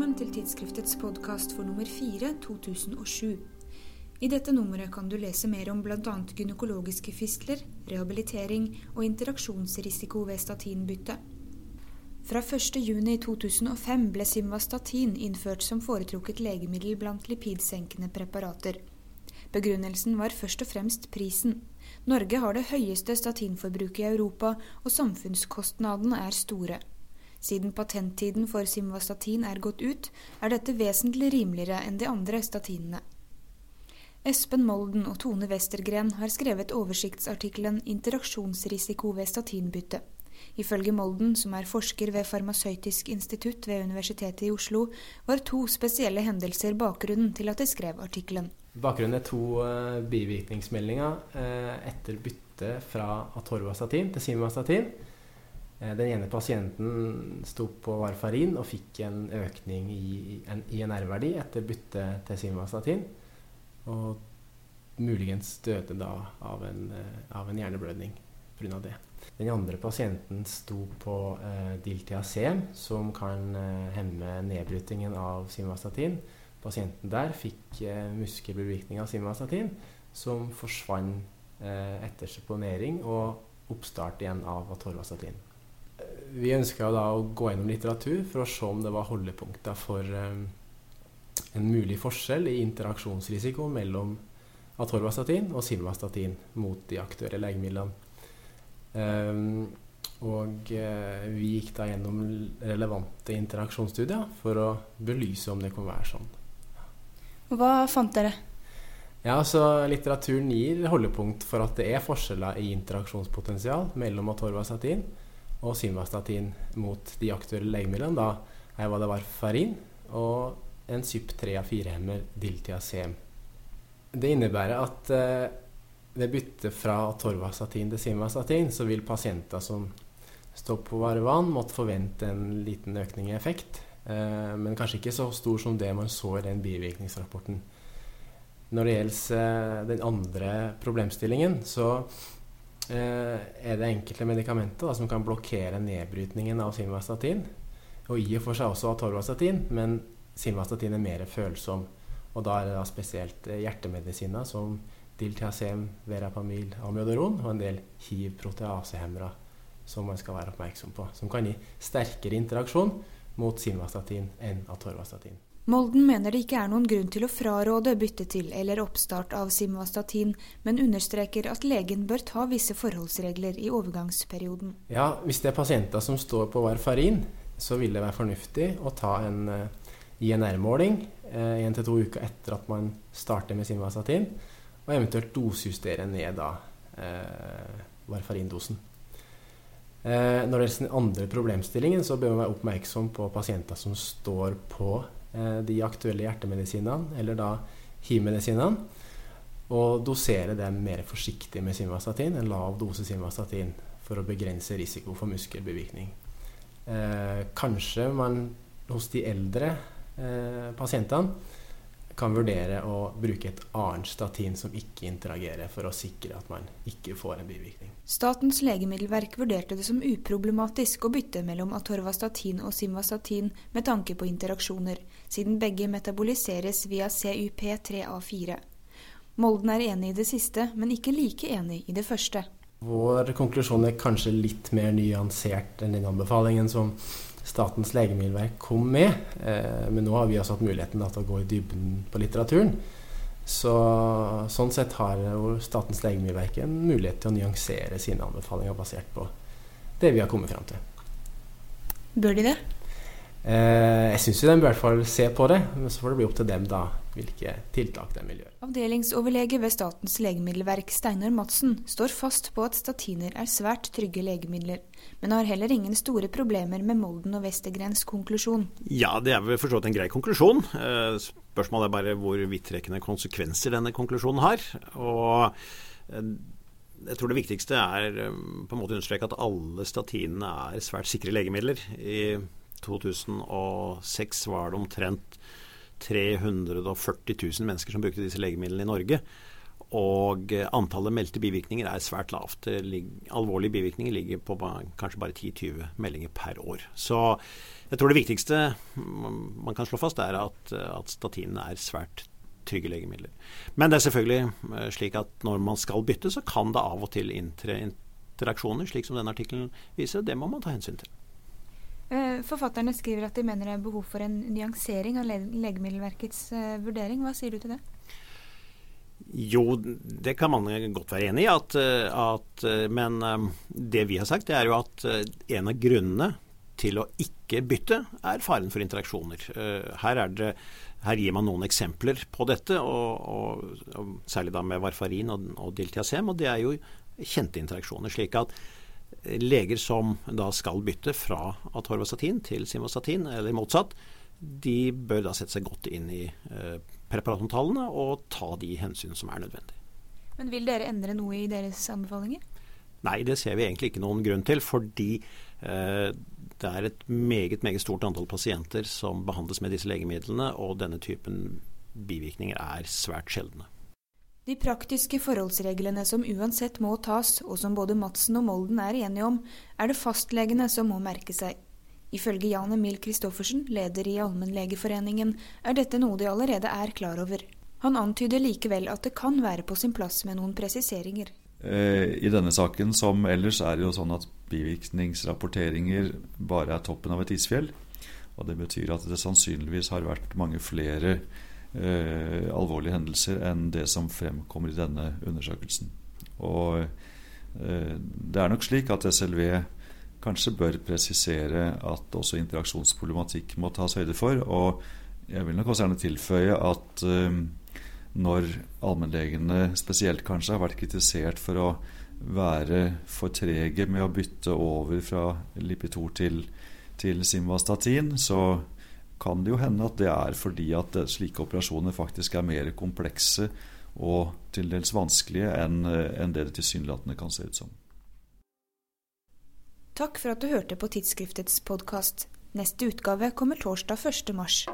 Velkommen til tidsskriftets podkast for nummer 4 2007. I dette nummeret kan du lese mer om bl.a. gynekologiske fistler, rehabilitering og interaksjonsrisiko ved statinbytte. Fra 1.6.2005 ble Simvastatin innført som foretrukket legemiddel blant lipidsenkende preparater. Begrunnelsen var først og fremst prisen. Norge har det høyeste statinforbruket i Europa, og samfunnskostnadene er store. Siden patenttiden for Simvastatin er gått ut, er dette vesentlig rimeligere enn de andre statinene. Espen Molden og Tone Westergren har skrevet oversiktsartikkelen 'Interaksjonsrisiko ved statinbytte'. Ifølge Molden, som er forsker ved Farmasøytisk institutt ved Universitetet i Oslo, var to spesielle hendelser bakgrunnen til at de skrev artikkelen. Bakgrunnen er to uh, bivirkningsmeldinger uh, etter bytte fra atorvastatin til simvastatin. Uh, den ene pasienten sto på varfarin og fikk en økning i, en INR-verdi etter bytte til simvastatin. Og muligens døde da av en, av en hjerneblødning pga. det. Den andre pasienten sto på eh, diltiazem, som kan eh, hemme nedbrytingen av simvastatin. Pasienten der fikk eh, muskelbevirkning av simvastatin, som forsvant eh, etter seponering og oppstart igjen av atorvastatin. Vi ønska å gå gjennom litteratur for å se om det var holdepunkter for eh, en mulig forskjell i interaksjonsrisiko mellom atorvastatin og silvastatin mot de aktuelle legemidlene. Um, og uh, vi gikk da gjennom relevante interaksjonsstudier for å belyse om det kunne være sånn. Hva fant dere? Ja, altså Litteraturen gir holdepunkt for at det er forskjeller i interaksjonspotensial mellom atorvastatin og simvastatin mot de aktuelle legemidlene. Da her var det varfarin og en CYP3A4-hemmer diltiazem. Det innebærer at uh, ved bytte fra torvastatin til simvastatin, så vil pasienter som står på Varevan, måtte forvente en liten økning i effekt. Eh, men kanskje ikke så stor som det man så i den bivirkningsrapporten. Når det gjelder eh, den andre problemstillingen, så eh, er det enkelte medikamenter da, som kan blokkere nedbrytningen av simvastatin. Og i og for seg også av torvastatin, men simvastatin er mer følsom. Og da er det da spesielt eh, hjertemedisiner som diltiazem, verapamil, amiodaron og en del hiv-proteasehemmere som man skal være oppmerksom på. Som kan gi sterkere interaksjon mot simvastatin enn atorvastatin. Molden mener det ikke er noen grunn til å fraråde bytte til eller oppstart av simvastatin, men understreker at legen bør ta visse forholdsregler i overgangsperioden. Ja, Hvis det er pasienter som står på varfarin, så vil det være fornuftig å ta en eh, INR-måling én uh, til to uker etter at man starter med simvastatin og eventuelt dosejustere ned da eh, varfarindosen. Eh, når det gjelder den andre problemstillingen, så bør man være oppmerksom på pasienter som står på eh, de aktuelle hjertemedisinene, eller da hiv-medisinene, og dosere dem mer forsiktig med simvastatin, en lav dose simvastatin, for å begrense risiko for muskelbevirkning. Eh, kanskje man hos de eldre eh, pasientene kan vurdere å bruke et annet statin som ikke interagerer, for å sikre at man ikke får en bivirkning. Statens legemiddelverk vurderte det som uproblematisk å bytte mellom atorvastatin og simvastatin med tanke på interaksjoner, siden begge metaboliseres via CUP3A4. Molden er enig i det siste, men ikke like enig i det første. Vår konklusjon er kanskje litt mer nyansert enn den anbefalingen som Statens legemiddelverk kom med. Eh, men nå har vi også hatt muligheten til å gå i dybden på litteraturen. Så, sånn sett har Statens legemiddelverk en mulighet til å nyansere sine anbefalinger basert på det vi har kommet fram til. Bør de det? Eh, jeg syns de bør i hvert fall se på det, men så får det bli opp til dem da hvilke tiltak de vil gjøre. Avdelingsoverlege ved Statens legemiddelverk Steinar Madsen står fast på at statiner er svært trygge legemidler, men har heller ingen store problemer med Molden og Westergrens konklusjon. Ja, det er vel forstått en grei konklusjon. Eh, spørsmålet er bare hvor vidtrekkende konsekvenser denne konklusjonen har. Og eh, jeg tror det viktigste er på en måte å understreke at alle statinene er svært sikre legemidler. I 2006 var det omtrent 340 000 mennesker som brukte disse legemidlene i Norge. og antallet meldte bivirkninger er svært lavt. Alvorlige bivirkninger ligger på kanskje bare 10-20 meldinger per år. Så jeg tror det viktigste man kan slå fast, er at, at statinene er svært trygge legemidler. Men det er selvfølgelig eh, slik at når man skal bytte, så kan det av og til inntre interaksjoner, slik som denne artikkelen viser. Det må man ta hensyn til. Eh, forfatterne skriver at de mener det er behov for en nyansering av Legemiddelverkets uh, vurdering. Hva sier du til det? Jo, det kan man godt være enig i. At, at, men det vi har sagt, er jo at en av grunnene til å ikke bytte er faren for interaksjoner. Her, det, her gir man noen eksempler på dette, og, og særlig da med varfarin og, og diltiazem. Og det er jo kjente interaksjoner. slik at leger som da skal bytte fra atorvastatin til simvastatin, eller motsatt, de bør da sette seg godt inn i eh, preparatomtalene og ta de hensyn som er nødvendig. Men vil dere endre noe i deres anbefalinger? Nei, det ser vi egentlig ikke noen grunn til. Fordi eh, det er et meget, meget stort antall pasienter som behandles med disse legemidlene, og denne typen bivirkninger er svært sjeldne. De praktiske forholdsreglene som uansett må tas, og som både Madsen og Molden er enige om, er det fastlegene som må merke seg. Ifølge Jan Emil Kristoffersen, leder i Allmennlegeforeningen, er dette noe de allerede er klar over. Han antyder likevel at det kan være på sin plass med noen presiseringer. Eh, I denne saken som ellers er det jo sånn at bivirkningsrapporteringer bare er toppen av et isfjell. Og det betyr at det sannsynligvis har vært mange flere alvorlige hendelser enn det som fremkommer i denne undersøkelsen. Og eh, det er nok slik at SLV kanskje bør presisere at også interaksjonsproblematikk må tas høyde for. Og jeg vil nok også gjerne tilføye at eh, når allmennlegene spesielt kanskje har vært kritisert for å være for trege med å bytte over fra Lipitor til, til Simvastatin, så kan det jo hende at det er fordi at slike operasjoner faktisk er mer komplekse og til dels vanskelige enn en det det tilsynelatende kan se ut som. Takk for at du hørte på Tidsskriftets podkast. Neste utgave kommer torsdag 1. mars.